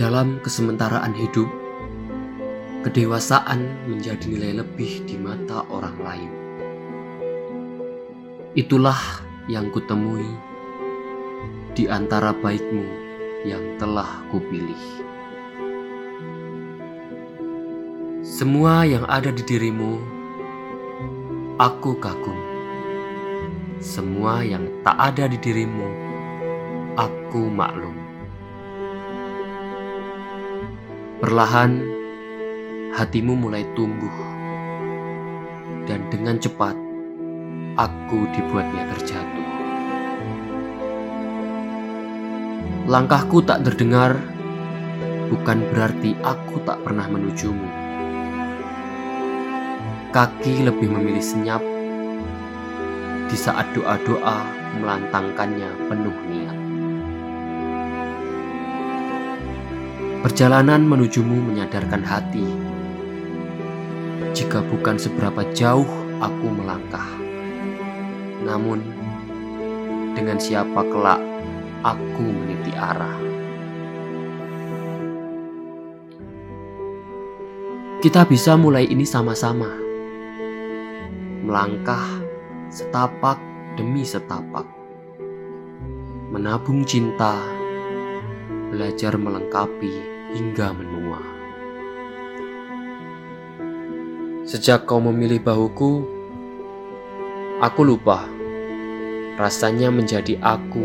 Dalam kesementaraan hidup, kedewasaan menjadi nilai lebih di mata orang lain. Itulah yang kutemui di antara baikmu yang telah kupilih. Semua yang ada di dirimu, aku kagum. Semua yang tak ada di dirimu, aku maklum. Perlahan, hatimu mulai tumbuh, dan dengan cepat aku dibuatnya terjatuh. Langkahku tak terdengar, bukan berarti aku tak pernah menujumu. Kaki lebih memilih senyap di saat doa-doa melantangkannya penuh niat. Perjalanan menujumu menyadarkan hati. Jika bukan seberapa jauh aku melangkah, namun dengan siapa kelak aku meniti arah. Kita bisa mulai ini sama-sama, melangkah setapak demi setapak, menabung cinta, belajar melengkapi hingga menua. Sejak kau memilih bahuku, aku lupa rasanya menjadi aku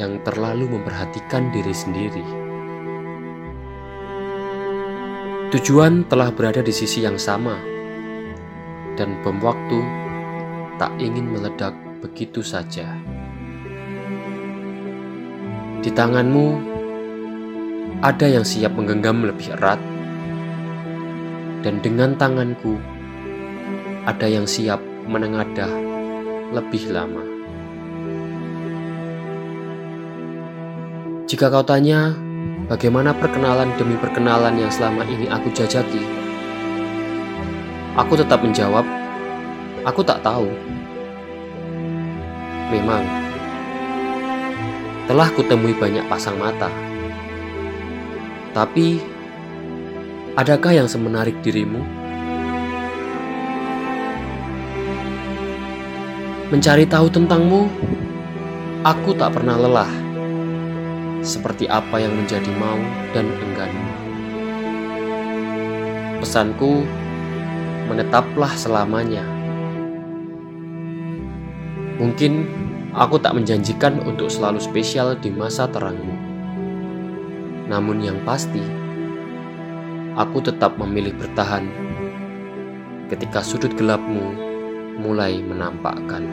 yang terlalu memperhatikan diri sendiri. Tujuan telah berada di sisi yang sama, dan bom waktu tak ingin meledak begitu saja. Di tanganmu ada yang siap menggenggam lebih erat, dan dengan tanganku ada yang siap menengadah lebih lama. Jika kau tanya bagaimana perkenalan demi perkenalan yang selama ini aku jajaki, aku tetap menjawab Aku tak tahu. Memang, telah kutemui banyak pasang mata. Tapi, adakah yang semenarik dirimu? Mencari tahu tentangmu, aku tak pernah lelah. Seperti apa yang menjadi mau dan engganmu. Pesanku, menetaplah selamanya Mungkin aku tak menjanjikan untuk selalu spesial di masa terangmu. Namun yang pasti, aku tetap memilih bertahan ketika sudut gelapmu mulai menampakkan.